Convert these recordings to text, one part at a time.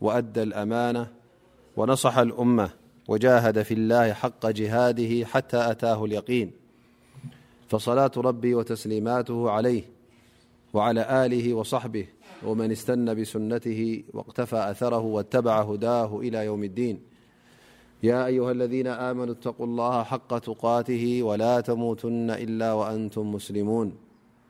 وأد الأمانة ونصح الأمة وجاهد في الله حق جهاده حتى أتاه اليقينفصلاة رب وتسليماته عليه وعلى له وصحبه ومن استن بسنته واقتفى أثره واتبع هداه إلى يوم الدينيا أيها الذين آمنو اتقو الله حق اته ولا تموتن إلا وأنتممسلمون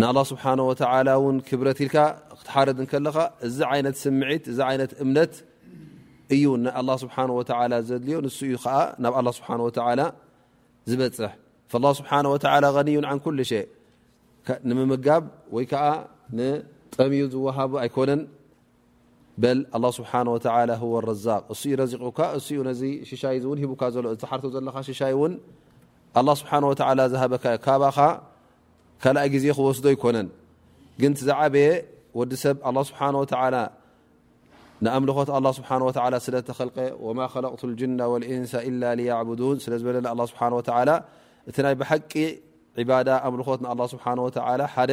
ንኣላ ስብሓን ወተላ እውን ክብረት ኢልካ ክትሓርድ ከለኻ እዚ ዓይነት ስምዒት እዚ ይነት እምነት እዩ ንኣላ ስብሓ ወ ዘድልዮ ንሱ እዩ ከዓ ናብ ኣላ ስብሓ ወ ዝበፅሕ ላ ስብሓ ወ ኒዩ ን ኩሉ ሸ ንምምጋብ ወይ ከዓ ንጠምዩ ዝወሃቡ ኣይኮነን በል ኣላህ ስብሓን ወተዓላ ሁወ ረዛቅ እሱ እዩ ረዚቁካ እሱ እዩ ነዚ ሽሻይ እዚ እውን ሂቡካ ዘሎ እዚ ትሓርቶ ዘለካ ሽሻይ እውን ኣላህ ስብሓን ወተዓላ ዝሃበካ እዩ ካባኻ ካልኣይ ግዜ ክወስዶ ኣይኮነን ግን እቲ ዝዓበየ ወዲ ሰብ ኣላህ ስብሓን ወተዓላ ንኣምልኾት ኣላህ ስብሓን ወተዓላ ስለ ተኸልቀ ወማ ኸለቅቱ ልጅና ወልኢንሳ ኢላ ልያዕቡዱን ስለ ዝበለለ ኣላህ ስብሓን ወተዓላ እቲ ናይ ብሓቂ ዒባዳ ኣምልኾት ንኣላህ ስብሓን ወተዓላ ሓደ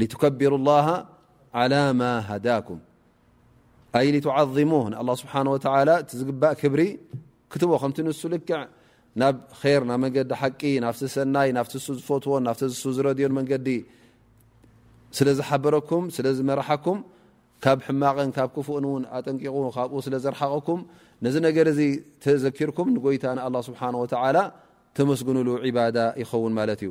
ሊቱከቢሩ ላሃ ዓላ ማ ሃዳኩም ኣይ ሊቱዓظሙ ንኣላ ስብሓን ወተላ እቲ ዝግባእ ክብሪ ክትቦ ከምቲ ንሱ ልክዕ ናብ ር ናብ መንገዲ ሓቂ ናብቲ ሰናይ ናብቲ ሱ ዝፈትዎን ናብቲ ዝሱ ዝረድዮን መንገዲ ስለ ዝሓበረኩም ስለ ዝመርሓኩም ካብ ሕማቕን ካብ ክፉእን እውን ኣጠንቂቑ ካብኡ ስለ ዘርሓቐኩም ነዚ ነገር እዚ ተዘኪርኩም ንጎይታ ንኣላ ስብሓን ወተዓላ ተመስግንሉ ዒባዳ ይኸውን ማለት እዩ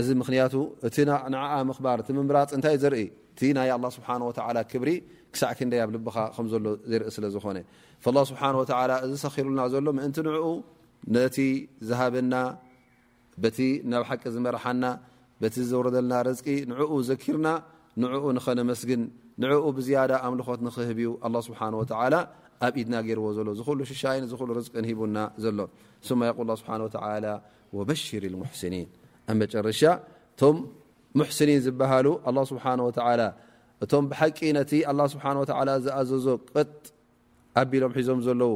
እዚ ምክንያቱ እቲ ንዓ ምክባር እቲ ምምራፅ እንታይ ዘርኢ እቲ ናይ ኣላ ስብሓ ወተላ ክብሪ ክሳዕ ክንደይ ኣብ ልብኻ ከምዘሎ ዘርኢ ስለ ዝኾነ ላ ስብሓ ወተላ እዚ ሰኪሩልና ዘሎ ምእንቲ ንዕኡ ነቲ ዝሃበና በቲ ናብ ሓቂ ዝመርሓና በቲ ዘውረደልና ረዝቂ ንዕኡ ዘኪርና ንዕኡ ንኸነመስግን ንዕኡ ብዝያዳ ኣምልኾት ንኽህብ እዩ ኣላ ስብሓ ወተላ ኣብ ኢድና ገይርዎ ዘሎ ዝኩሉ ሽሻይን ዝሉ ርዝቅን ሂቡና ዘሎ ስማ የቁል ስብሓ ወተላ ወበሽር ልሙሕስኒን ኣብ መጨረሻ እቶም ሙሕስኒን ዝበሃሉ ኣላ ስብሓን ወተላ እቶም ብሓቂ ነቲ ኣላ ስብሓን ወተላ ዝኣዘዞ ቅጥ ኣቢሎም ሒዞም ዘለዉ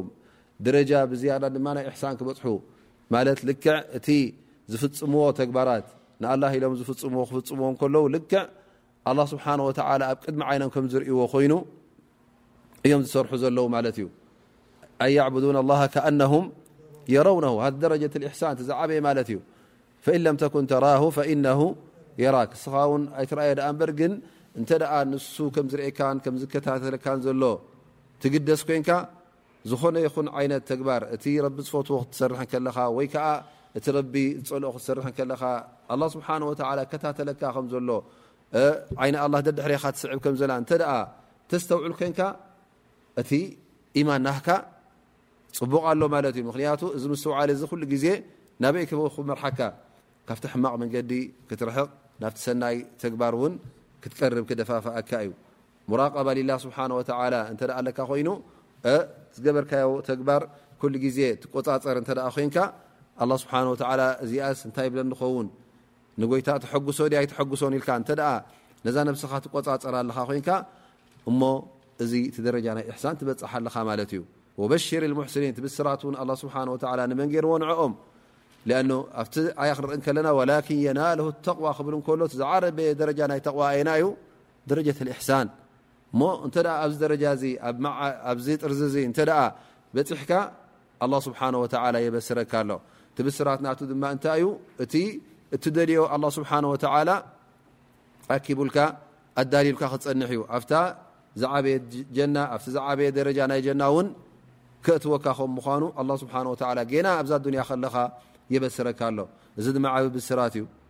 ደረጃ ብዝያዳ ድማ ናይ እሕሳን ክበፅሑ ማለት ልክዕ እቲ ዝፍፅምዎ ተግባራት ንኣላ ኢሎም ዝፍፅምዎ ክፍፅምዎ ከለዉ ልክዕ ኣላህ ስብሓን ወተዓላ ኣብ ቅድሚ ዓይኖም ከም ዝርእይዎ ኮይኑ እዮም ዝሰርሑ ዘለዉ ማለት እዩ ኣን ያዕቡዱን ኣላ ከኣነሁም የረውነ ሃ ደረጀት ልእሕሳን ትዝዓበየ ማለት እዩ ፈኢን ለም ተኩን ተራሁ ፈኢነሁ የራክ እስኻ ውን ኣይትረኣየ ደኣ እምበር ግን እንተ ደኣ ንሱ ከም ዝርእካን ከም ዝከታተለካን ዘሎ ትግደስ ኮንካ ዝኾነ ይኹን ዓይነት ተግባር እቲ ረቢ ዝፈትዎ ክትሰርሕ እንከለኻ ወይ ከኣ እቲ ረቢ ዝጸልኦ ክትሰርሕ እንከለኻ ኣላ ስብሓን ወተዓላ ይከታተለካ ከም ዘሎ ዓይኒ ኣላ ደድሕሬኻ ትስዕብ ከም ዘላ እንተ ደኣ ተስተውዕል ኮንካ እቲ ኢማን ናህካ ጽቡቕ ኣሎ ማለት እዩ ምክንያቱ እዚ ምስትውዓል እዚ ኩሉ ግዜ ናበይ ክመርሓካ ካብቲ ሕማቕ መንገዲ ክትርሕቕ ናብቲ ሰናይ ተግባር እውን ክትቀርብ ክደፋፍኣካ እዩ ሙራቀባ ሊላህ ስብሓን ወተዓላ እንተ ኣለካ ኮይኑ ዝገበርካዮ ተግባር ኩሉ ግዜ ትቆፃፀር እንተ ኮንካ ኣላ ስብሓን ወተዓላ እዚኣስ እንታይ ብለ ንኸውን ንጎይታ ተሐጉሶ ድ ኣይተሐጉሶን ኢልካ እንተ ነዛ ነብስኻ ትቆፃፀር ኣለካ ኮንካ እሞ እዚ እቲ ደረጃ ናይ እሕሳን ትበፅሓ ኣለኻ ማለት እዩ ወበሽር ልሙሕስኒን ቲ ብስራት እውን ኣላ ስብሓን ወተዓላ ንመን ገይርዎ ንዐኦም ኣኑ ኣብቲ ኣያ ክንርኢ ከለና ወላኪን የናልሁ ተቕዋ ክብል እንከሎ ዝዓረበየ ደረጃ ናይ ተቕዋ ኣየና እዩ ደረጀት ኣልእሕሳን እሞ እንተ ደኣ ኣብዚ ደረጃ እዚ ኣብዚ ጥርዚ እዚ እንተ ደኣ በጺሕካ ኣላህ ስብሓን ወተዓላ የበስረካ ኣሎ እቲ ብስራት ናቱ ድማ እንታይ እዩ እቲ እትደልዮ ኣላህ ስብሓን ወተዓላ ኣኪቡልካ ኣዳልዩልካ ክጸንሕ እዩ ኣብታ ዝዓበየ ጀና ኣብቲ ዝዓበየ ደረጃ ናይ ጀና እውን ከእትወካ ከም ምኳኑ ኣላህ ስብሓን ወተዓላ ጌና ኣብዛ ኣዱንያ ከለኻ የበስረካ ኣሎ እዚ ድማ ዓብ ብስራት እዩ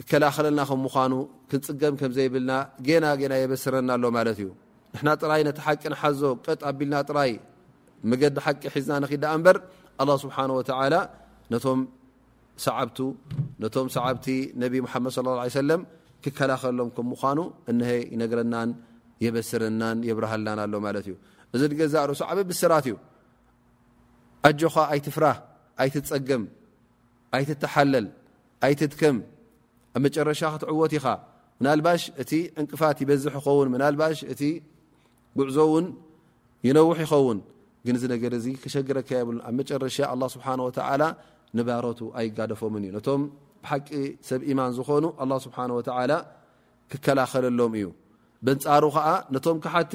ይከላኸለልና ከም ምዃኑ ክንጽገም ከም ዘይብልና ጌና ጌና የበስረና ኣሎ ማለት እዩ። ንሕና ጥራይ ነቲ ሓቂ ንሓዞ ቀጥ ኣቢልና ጥራይ መገዲ ሓቂ ሒዝና ንኺድ ደኣ እምበር ኣላህ ስብሓን ወተዓላ ነቶም ሰዓብቱ ነቶም ሰዓብቲ ነቢ ሙሓመድ ስለ ላ ሰለም ክከላኸለሎም ከም ምዃኑ እነሀ ይነግረናን የበስረናን የብርሃልናን ኣሎ ማለት እዩ። እዚ ንገዛእ ርእሱ ዓበ ብስራት እዩ ኣጆኻ ኣይትፍራህ ኣይትጸገም ኣይትተሓለል ኣይትድከም ኣብ መጨረሻ ክትዕወት ኢኻ ምናልባሽ እቲ ዕንቅፋት ይበዝሕ ይኸውን ምናልባሽ እቲ ጉዕዞ እውን ይነውሕ ይኸውን ግን እዚ ነገር እዚ ክሸግረካ የብሉን ኣብ መጨረሻ ኣላ ስብሓን ወተዓላ ንባሮቱ ኣይጋደፎምን እዩ ነቶም ብሓቂ ሰብ ኢማን ዝኾኑ ኣላ ስብሓን ወተዓላ ክከላኸለሎም እዩ በንጻሩ ከዓ ነቶም ክሓቲ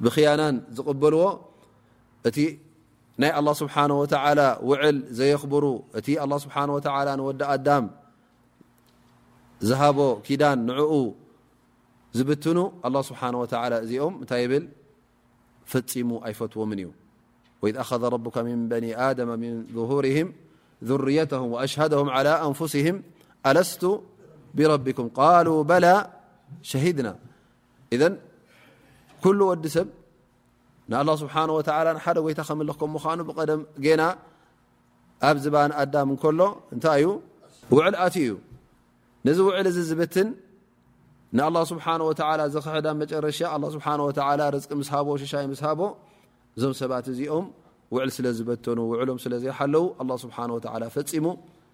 بخين قبل ت ي الله سبحانه وتعلى وعل زيخبر ت الله سبانه وتعلى نود أم زهب كدن نع زبتن الله سبحانه وتعلى م ل فم أيفتومن ي وإذ أخذ ربك من بني آدم من ظهورهم ذريتهم وأشهدهم على أنفسهم أس ወዲ ኢዘን ኩሉ ወዲ ሰብ ንኣላ ስብሓን ወተላ ንሓደ ጎይታ ከምልኽ ከም ምኳኑ ብቀደም ጌና ኣብ ዝባን ኣዳም እንከሎ እንታይ እዩ ውዕል ኣት እዩ ነዚ ውዕል እዚ ዝብትን ንኣላ ስብሓን ወተላ ዝክሕዳ መጨረሻ ኣ ስብሓ ወላ ርቂ ምስ ሃቦ ሽሻይ ምስ ሃቦ እዞም ሰባት እዚኦም ውዕል ስለ ዝበተኑ ውዕሎም ስለ ዘይሓለው ኣላ ስብሓን ወተላ ፈፂሙ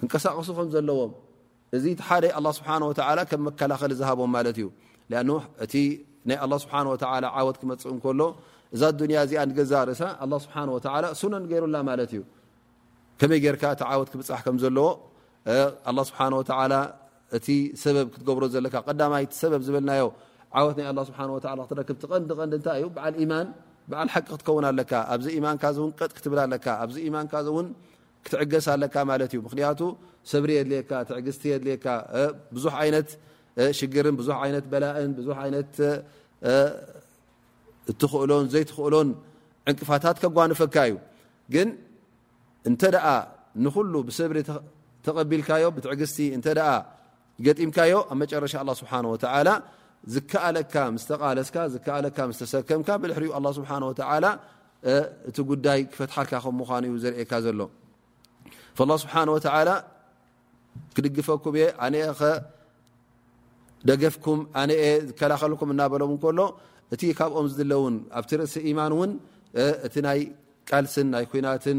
ክንቀሳቐሱ ከም ዘለዎም እዚ እቲ ሓደ ኣላ ስብሓን ወተላ ከም መከላኸሊ ዝሃቦም ማለት እዩ ኣን እቲ ናይ ኣላ ስብሓን ወተላ ዓወት ክመፅእ እንከሎ እዛ ኣዱንያ እዚኣ ንገዛ ርእሳ ኣላ ስብሓን ወተላ ሱነን ገይሩላ ማለት እዩ ከመይ ጌርካ እቲ ዓወት ክብፃሕ ከም ዘለዎ ኣላ ስብሓን ወተላ እቲ ሰበብ ክትገብሮ ዘለካ ቀዳማይ እቲ ሰበብ ዝበልናዮ ዓወት ናይ ኣላ ስብሓን ወተላ ክትረክብ ትቐንዲ ቐንዲ እንታይ እዩ በዓል ኢማን በዓል ሓቂ ክትከውን ኣለካ ኣብዚ ኢማንካ ዝውን ቀጥ ክትብል ኣለካ ኣብዚ ኢማንካ ዝውን ክትዕገስ ኣለካ ማለት እዩ ምክንያቱ ሰብሪ የድልየካ ትዕግስቲ የድልየካ ብዙሕ ዓይነት ሽግርን ብዙሕ ዓይነት በላእን ብዙሕ ዓይነት እትኽእሎን ዘይትኽእሎን ዕንቅፋታት ከጓንፈካ እዩ ግን እንተ ንኩሉ ብሰብሪ ተቐቢልካዮ ብትዕግስቲ እተ ገጢምካዮ ኣብ መጨረሻ ኣላ ስብሓን ወተዓላ ዝከኣለካ ምስ ተቓለስካ ዝከኣለካ ምስ ተሰከምካ ብድሕሪኡ ኣላ ስብሓን ወተዓላ እቲ ጉዳይ ክፈትሓልካ ከም ምዃኑ እዩ ዘርእካ ዘሎ ላ ስብሓን ወተዓላ ክድግፈኩም እየ ኣነ ኸ ደገፍኩም ኣነ እየ ዝከላኸልኩም እናበሎም እንከሎ እቲ ካብኦም ዝድለውን ኣብቲ ርእሲ ኢማን እውን እቲ ናይ ቃልስን ናይ ኩናትን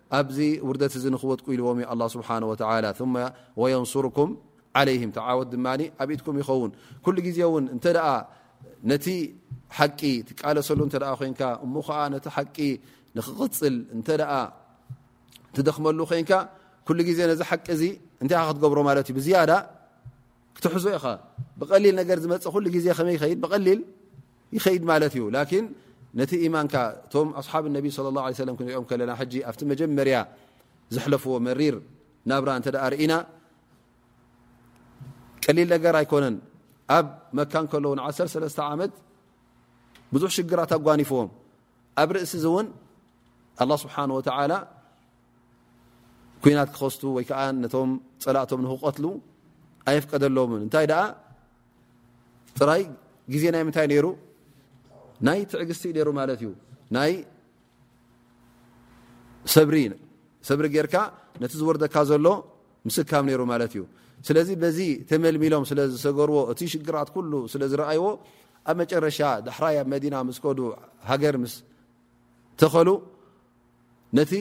ኣብዚ ውርደት እዚ ንኽወድቁ ኢልዎም እዩ ኣላህ ስብሓነሁ ወተዓላ ثመ ወየንሱርኩም ዓለይህም እቲ ዓወት ድማ ኣብ ኢድኩም ይኸውን ኩሉ ግዜ እውን እንተ ደኣ ነቲ ሓቂ ትቃለሰሉ እንተ ደኣ ኮንካ እሞ ከዓ ነቲ ሓቂ ንኽቕፅል እንተ ደኣ ትደኽመሉ ኮንካ ኩሉ ግዜ ነዚ ሓቂ እዚ እንታይ ኢኻ ክትገብሮ ማለት እዩ ብዝያዳ ክትሕዞ ኢኻ ብቐሊል ነገር ዝመፅእ ኩሉ ግዜ ከመይ ይኸይድ ብቐሊል ይኸይድ ማለት እዩ ላኪን ነቲ ኢማንካ እቶም ኣስሓብ ነቢ ለ ላ ሰለም ክንሪኦም ከለና ሕጂ ኣብቲ መጀመርያ ዘሕለፍዎ መሪር ናብራ እንተ ርእና ቀሊል ነገር ኣይኮነን ኣብ መካ ከለዉ ን1ሰለስተ ዓመት ብዙሕ ሽግራት ኣጓኒፍዎም ኣብ ርእሲ እዚ እውን ኣላ ስብሓን ወተዓላ ኩናት ክኸስቱ ወይ ከዓ ነቶም ፀላእቶም ንክቀትሉ ኣየፍቀደሎምን እንታይ ደኣ ጥራይ ግዜ ናይ ምንታይ ነይሩ ናይ ትዕግስቲ ዩ ነይሩ ማለት እዩ ናይ ሰብሪ ሰብሪ ጌርካ ነቲ ዝወርደካ ዘሎ ምስካም ነይሩ ማለት እዩ ስለዚ በዚ ተመልሚሎም ስለ ዝሰገርዎ እቲ ሽግራት ኩሉ ስለ ዝረኣይዎ ኣብ መጨረሻ ዳሕራይ ኣብ መዲና ምስ ከዱ ሃገር ምስ ተኸሉ ነቲ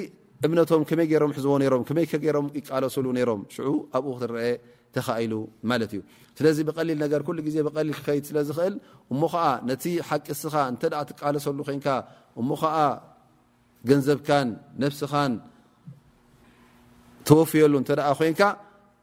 እምነቶም ከመይ ገይሮም ሕዝዎ ነይሮም ከመይከ ገይሮም ይቃለሱሉ ነይሮም ሽዑ ኣብኡ ክትረአ ተኻኢሉ ማለት እዩ ስለዚ ብቀሊል ነገር ኩሉ ግዜ ብቀሊል ክከይድ ስለ ዝኽእል እሞ ከዓ ነቲ ሓቂ እስኻ እንተ ትቃለሰሉ ኮንካ እሞ ከዓ ገንዘብካን ነብስኻን ተወፍየሉ እንተ ኮንካ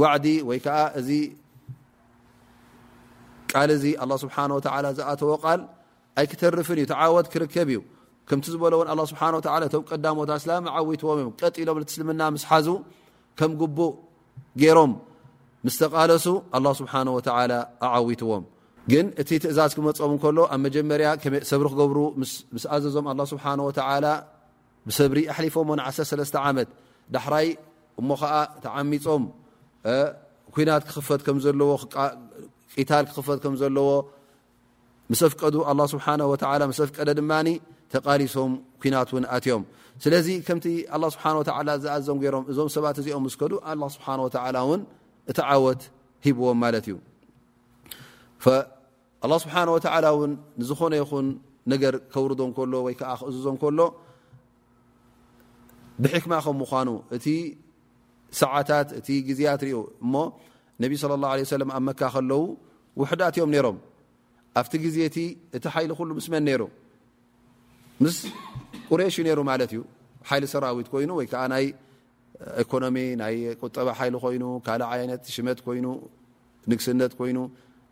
ዋዕዲ ወይ ከዓ እዚ ቃል እዚ ኣላ ስብሓን ወተላ ዝኣተዎ ቃል ኣይክተርፍን እዩ ተዓወት ክርከብ እዩ ከምቲ ዝበሎ ውን ኣላ ስብሓን ወ እቶም ቀዳሞት ኣስላም ዓዊትዎም እዮም ቀጥ ኢሎም ንትስልምና ምስ ሓዙ ከም ግቡእ ገይሮም ምስ ተቓለሱ ኣላ ስብሓን ወተላ ኣዓዊትዎም ግን እቲ ትእዛዝ ክመፆም እንከሎ ኣብ መጀመርያ ሰብ ክገብሩ ምስ ኣዘዞም ኣላ ስብሓን ወተላ ብሰብሪ ኣሕሊፎሞ ን ዓሰርተ ሰለስተ ዓመት ዳሕራይ እሞ ከኣ ተዓሚጾም ኩናት ክኽፈት ከም ዘለዎ ቂታል ክኽፈት ከም ዘለዎ ምስ ኣፍቀዱ ኣላ ስብሓን ወተላ ምስ ኣፍቀደ ድማ ተቓሊሶም ኩናት እውን ኣትዮም ስለዚ ከምቲ ኣላ ስብሓን ወተላ ዝኣዘም ገይሮም እዞም ሰባት እዚኦም ምስ ከዱ ኣላ ስብሓን ወተላ እውን እቲ ዓወት ሂብዎም ማለት እዩ ኣላህ ስብሓን ወተዓላ እውን ንዝኾነ ይኹን ነገር ከውርዶ እንከሎ ወይ ከዓ ክእዝዞ እንከሎ ብሕክማ ከም ምዃኑ እቲ ሰዓታት እቲ ግዜያት ርኡ እሞ ነቢ ስለ ላሁ ለ ሰለም ኣብ መካ ከለዉ ውሕዳት እዮም ነይሮም ኣብቲ ግዜ እቲ እቲ ሓይሊ ኩሉ ምስ መን ነይሩ ምስ ቁሬሽ እዩ ነይሩ ማለት እዩ ሓይሊ ሰራዊት ኮይኑ ወይ ከዓ ናይ ኢኮኖሚ ናይ ቁጠባ ሓይሊ ኮይኑ ካልእ ዓይነት ሽመት ኮይኑ ንግስነት ኮይኑ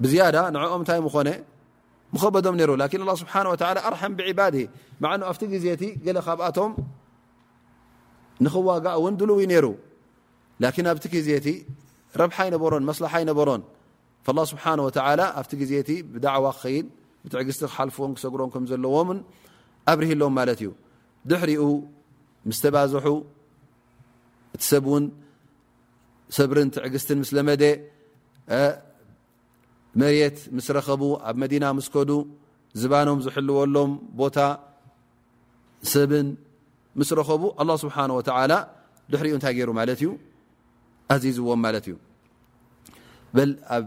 بزيدة نعم ين مخبم ر لكن الله سبحانهوتلى رحم بعباده معن ت زيت ل تم نوق ن دلو نر لكن ت زيت ربحير مسلحر فالله سبحنهوتى بدعو يد تعت لفن رم لዎم ره لم ت حر مستزح سن ሰብርን ትዕግስትን ምስ ለመደ መሬት ምስ ረኸቡ ኣብ መዲና ምስ ከዱ ዝባኖም ዝሕልወሎም ቦታ ሰብን ምስ ረኸቡ ኣላ ስብሓን ወተላ ድሕሪኡ እንታይ ገይሩ ማለት እዩ ኣዚዝዎም ማለት እዩ በል ኣብ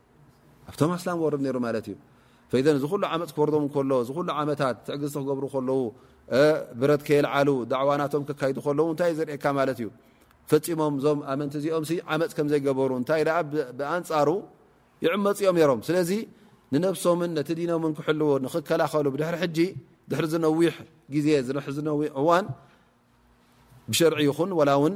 ኣብቶም ኣስላም ወርድ ነሩ ማለት እዩ ፈይደን እዚ ኩሉ ዓመፅ ክወርዶም ከሎ እዚ ኩሉ ዓመታት ትዕግዝቲ ክገብሩ ከለዉ ብረት ከየልዓሉ ዳዕዋናቶም ከካይዱ ከለዉ እንታይ ዘርእካ ማለት እዩ ፈፂሞም እዞም ኣመንቲ እዚኦም ዓመፅ ከም ዘይገበሩ እንታይ ደኣ ብኣንፃሩ ይዕመፁ እዮም ነሮም ስለዚ ንነብሶምን ነቲ ዲኖምን ክሕልዎ ንክከላኸሉ ብድሕሪ ሕጂ ድሕሪ ዝነዊሕ ግዜ ዝነሕዝነዊ እዋን ብሸርዒ ይኹን ወላ እውን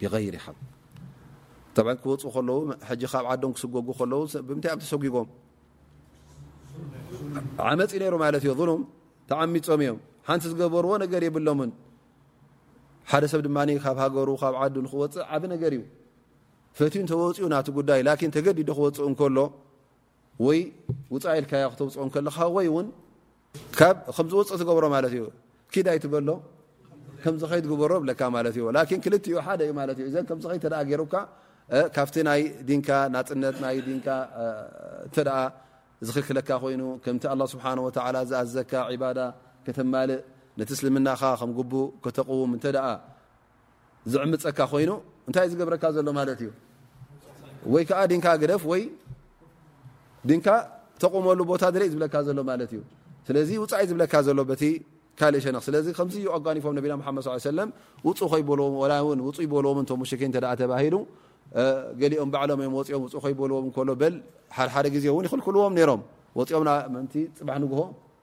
ብغይሪ ሓ ጠብዓ ክወፁ ከለዉ ሕጂ ካብ ዓዶም ክስጎጉ ከለዉ ብምንታይ እዮም ተሰጒጎም ዓመፅ ነይሩ ማለት እዮ ሉም ተዓሚፆም እዮም ሓንቲ ዝገበርዎ ነገር የብሎምን ሓደ ሰብ ድማ ካብ ሃገሩ ካብ ዓዱ ንክወፅእ ዓብ ነገር እዩ ፈትዩ ተወፅኡ ናቲ ጉዳይ ላኪን ተገዲዶ ክወፅእ እንከሎ ወይ ውፃኢ ኢልካዮ ክተውፅኦ ከለካ ወይ እውን ከምዝወፅእ ትገብሮ ማለት እዩ ኪድ ኣይትበሎ ከምዝኸይድ ግበሮ ብለካ ማለት እዩ ላን ክልቲኡ ሓደ እዩ ማለት እዩ እዘን ከምዝኸይድ ተ ገይሩካ ካብቲ ናይ ዲንካ ናፅነት ናይ ዲንካ እተ ዝኽልክለካ ኮይኑ ከምቲ ኣላ ስብሓን ወተላ ዝኣዘካ ዕባዳ ከተማልእ ነቲ እስልምናኻ ከም ግቡእ ከተቕውም እንተ ዝዕምፀካ ኮይኑ እንታይ እዩ ዝገብረካ ዘሎ ማለት እዩ ወይ ከዓ ድንካ ግደፍ ወይ ድንካ ተቁመሉ ቦታ ድለ ዝብለካ ዘሎ ማለት እዩ ስለዚ ውፃኢ ዝብለካ ዘሎ በቲ ካልእ ሸነክ ስለዚ ከምዚ እዩ ኣጓኒፎም ነቢና ሓመድ ስ ሰለም ውፁ ከይበልዎም ላ ውን ውፁ ይበልዎም እቶ ሙሽኪ እተ ተባሂሉ ገሊኦም ባዕሎም እዮም ወፂኦም ውፁ ከይበልዎም ከሎ በል ሓሓደ ግዜ እውን ይክልክልዎም ነይሮም ወፂኦም ምእንቲ ፅባሕ ንግሆ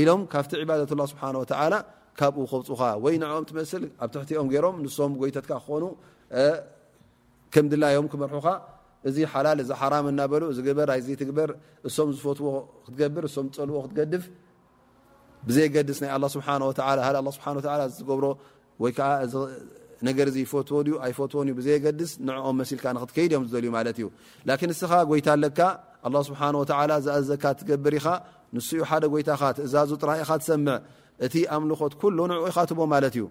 ኢሎም ካብቲ ዒባደት ኣላህ ስብሓነ ወተዓላ ካብኡ ከውጹኻ ወይ ንዕኦም ትመስል ኣብ ትሕቲኦም ገይሮም ንሶም ጎይተትካ ክኾኑ ከም ድላዮም ክመርሑኻ እዚ ሓላል እዚ ሓራም እናበሉ እዚ ግበር ኣይዚ ትግበር እሶም ዝፈትዎ ክትገብር እሶም ዝፀልዎ ክትገድፍ ብዘየገድስ ናይ ኣላ ስብሓን ወተዓላ ሃደ ኣላ ስብሓን ወተዓላ ዝገብሮ ወይ ከኣ እዚ ነገር እዚ ይፈትዎ ድዩ ኣይፈትዎን እዩ ብዘየገድስ ንዕኦም መሲልካ ንክትከይድ እዮም ዝደልዩ ማለት እዩ ላኪን እስኻ ጎይታ ኣለካ ኣላ ስብሓን ወተላ ዝኣዘካ ትገብር ኢኻ ንስኡ ሓደ ጎይታኻ ትእዛዙ ጥራህ ኢኻ ትሰምዕ እቲ ኣምልኾት ኩሉ ንዕኡ ኢኻ ትቦ ማለት እዩ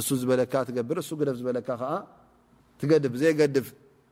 እሱ ዝበለካ ትገብር እሱ ግደፍ ዝበለካ ከዓ ትገድፍ ብዘየገድፍ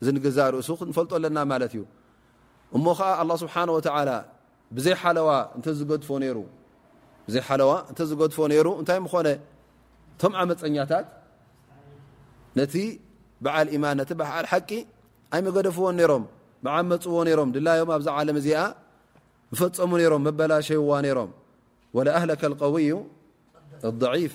እዚ ንገዛእ ርእሱ ክንፈልጦ ኣለና ማለት እዩ እሞ ከዓ ኣላ ስብሓን ወተላ ብዘይ ሓለዋ እተዝገድፎ ነሩ ብዘይ ሓለዋ እንተዝገድፎ ነይሩ እንታይ ምኾነ እቶም ዓመፀኛታት ነቲ በዓል ኢማን ነቲ በዓል ሓቂ ኣይመገደፍዎን ነይሮም መዓመፅዎ ነይሮም ድላዮም ኣብዛ ዓለም እዚኣ ዝፈፀሙ ነይሮም መበላሸይዋ ነይሮም ወላ ኣህለከ ቀውይ እዩ ضዒፍ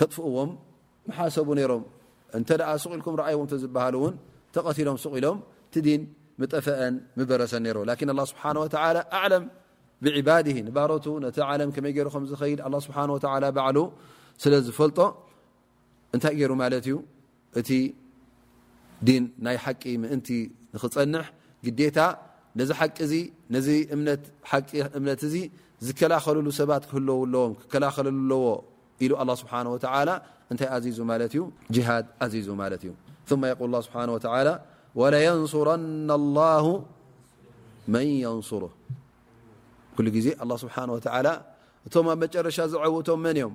ከጥፍእዎም ምሓሰቡ ነሮም እንተ ስቕ ኢልኩም ረኣይዎም ተዝበሃሉ ውን ተቐቲሎም ስቕ ኢሎም ትዲን ምጠፈአን ምበረሰን ነሩ ላኪን ኣላ ስብሓን ወተላ ኣዕለም ብዕባድ ንባሮቱ ነቲ ዓለም ከመይ ገይሩ ከም ዝኸይድ ኣላ ስብሓን ወተላ ባዕሉ ስለ ዝፈልጦ እንታይ ገይሩ ማለት እዩ እቲ ዲን ናይ ሓቂ ምእንቲ ንኽጸንሕ ግዴታ ነዚ ሓቂ እዚ ነዚ እምነት ሓቂ እምነት እዚ ዝከላኸልሉ ሰባት ክህለዉ ኣለዎም ክከላኸልሉ ኣለዎ ኢሉ ኣላ ስብሓን ወተዓላ እንታይ ኣዚዙ ማለት እዩ ጅሃድ ኣዚዙ ማለት እዩ ثመ የቁል ላ ስብሓን ወተዓላ ወለየንሱረና ኣላሁ መን የንሱሩ ኩሉ ግዜ ኣላ ስብሓን ወተዓላ እቶም ኣብ መጨረሻ ዝዐውቶም መን እዮም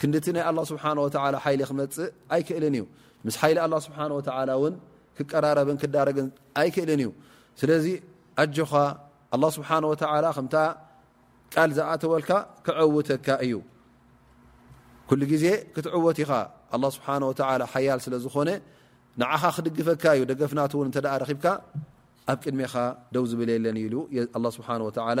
ክንድቲ ናይ ኣላህ ስብሓን ወተዓላ ሓይሊ ክመፅእ ኣይክእልን እዩ። ምስ ሓይሊ ኣላህ ስብሓን ወተዓላ እውን ክቀራረብን ክዳረግን ኣይክእልን እዩ። ስለዚ ኣጆኻ ኣላህ ስብሓን ወተዓላ ከምታ ቃል ዝኣተወልካ ክዐውተካ እዩ። ኩሉ ግዜ ክትዕወት ኢኻ ኣላህ ስብሓን ወተዓላ ሓያል ስለ ዝኾነ ንዓኻ ክድግፈካ እዩ። ደገፍናት እውን እንተደኣ ረኺብካ ኣብ ቅድሜኻ ደው ዝብል የለን ኢሉ ኣላህ ስብሓን ወተዓላ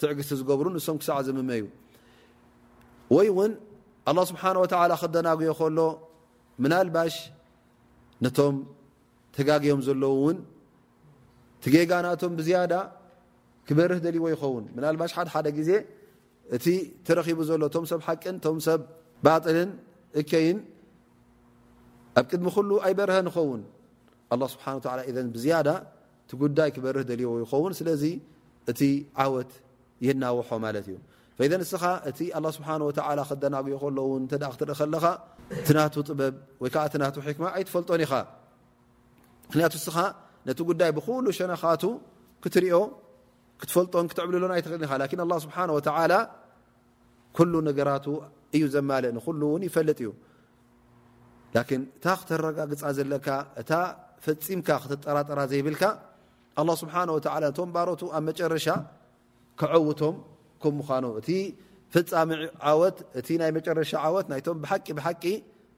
ትዕግስቲ ዝገብሩ ንሶም ክሳዕ ዝምመዩ ወይ ውን ኣላ ስብሓን ወተላ ክደናጉዮ ከሎ ምናልባሽ ነቶም ተጋግዮም ዘለዉ ውን ትጌጋ ናቶም ብዝያዳ ክበርህ ደልዎ ይኸውን ምናልባሽ ሓደ ሓደ ግዜ እቲ ተረኪቡ ዘሎ ቶም ሰብ ሓቂን ቶም ሰብ ባጥልን እከይን ኣብ ቅድሚ ኩሉ ኣይበርሀ ንኸውን ኣላ ስብሓን ወላ ኢዘን ብዝያዳ እቲ ጉዳይ ክበርህ ደልዎ ይኸውን ስለዚ እቲ ዓወት የናውሖ ማለት እዩ ፈይዘን እስኻ እቲ ኣላ ስብሓን ወተላ ክደናጉዮ ከለውን እተ ክትርኢ ከለኻ እቲ ናቱ ጥበብ ወይ ከዓ እቲ ናቱ ሕክማ ኣይትፈልጦን ኢኻ ምክንያቱ እስኻ ነቲ ጉዳይ ብኩሉ ሸነኻቱ ክትሪኦ ክትፈልጦን ክትዕብልሎን ኣይትኽእልን ኢኻ ላኪን ኣላ ስብሓን ወተላ ኩሉ ነገራቱ እዩ ዘማልእ ንኩሉ ውን ይፈልጥ እዩ ላኪን እታ ክተረጋግፃ ዘለካ እታ ፈፂምካ ክትጠራጠራ ዘይብልካ ኣላ ስብሓን ወተላ ነቶም ባሮቱ ኣብ መጨረሻ ክዐውቶም ከም ምዃኑ እቲ ፍፃሚ ዓወት እቲ ናይ መጨረሻ ዓወት ናይቶም ብሓቂ ብሓቂ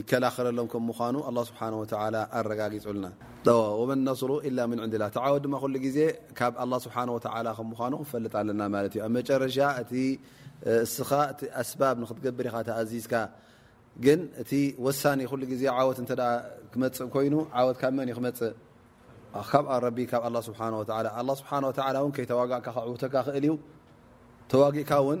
ይከላኸለሎም ከም ምዃኑ ኣላህ ስብሓነሁ ወተዓላ ኣረጋጊጹልና። ወመን ነስሩ ኢላ ምን ዕንዲላህ እቲ ዓወት ድማ ኩሉ ግዜ ካብ ኣላህ ስብሓነሁ ወተዓላ ከም ምዃኑ ክንፈልጥ ኣለና ማለት እዩ። ኣብ መጨረሻ እቲ እስኻ እቲ ኣስባብ ንክትገብር ኢኻ ተኣዚዝካ ግን እቲ ወሳኒ ኩሉ ግዜ ዓወት እንተ ክመጽእ ኮይኑ ዓወት ካብ መን እዩ ክመጽእ ካብ ረቢ ካብ ኣላህ ስብሓነሁ ወተዓላ ኣላህ ስብሓነሁ ወተዓላ እውን ከይተዋጋእካ ከዕውተካ ክእል እዩ ተዋጊእካ እውን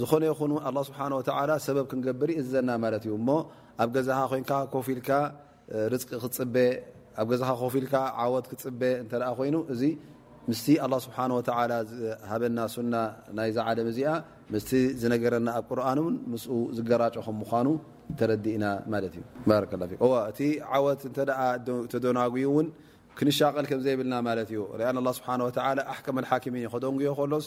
ዝኾነ ይኹን ን ኣላ ስብሓን ወተላ ሰበብ ክንገብር ይእዝዘና ማለት እዩ እሞ ኣብ ገዛኻ ኮንካ ኮፍ ኢልካ ርዝቂ ክትፅበ ኣብ ገዛኻ ኮፍ ኢልካ ዓወት ክትፅበ እንተ ኮይኑ እዚ ምስቲ ኣላ ስብሓን ወተላ ዝሃበና ሱና ናይዛ ዓለም እዚኣ ምስቲ ዝነገረና ኣብ ቁርን እውን ምስኡ ዝገራጮ ከም ምኳኑ ተረዲእና ማለት እዩ ባረከላ እዋ እቲ ዓወት እንተ ተደናጉዩ እውን ክንሻቀል ከምዘይብልና ማለት እዩ ርኣና ኣላ ስብሓን ወተላ ኣሕከመልሓኪሚን እዩ ከደንጉዮ ከሎስ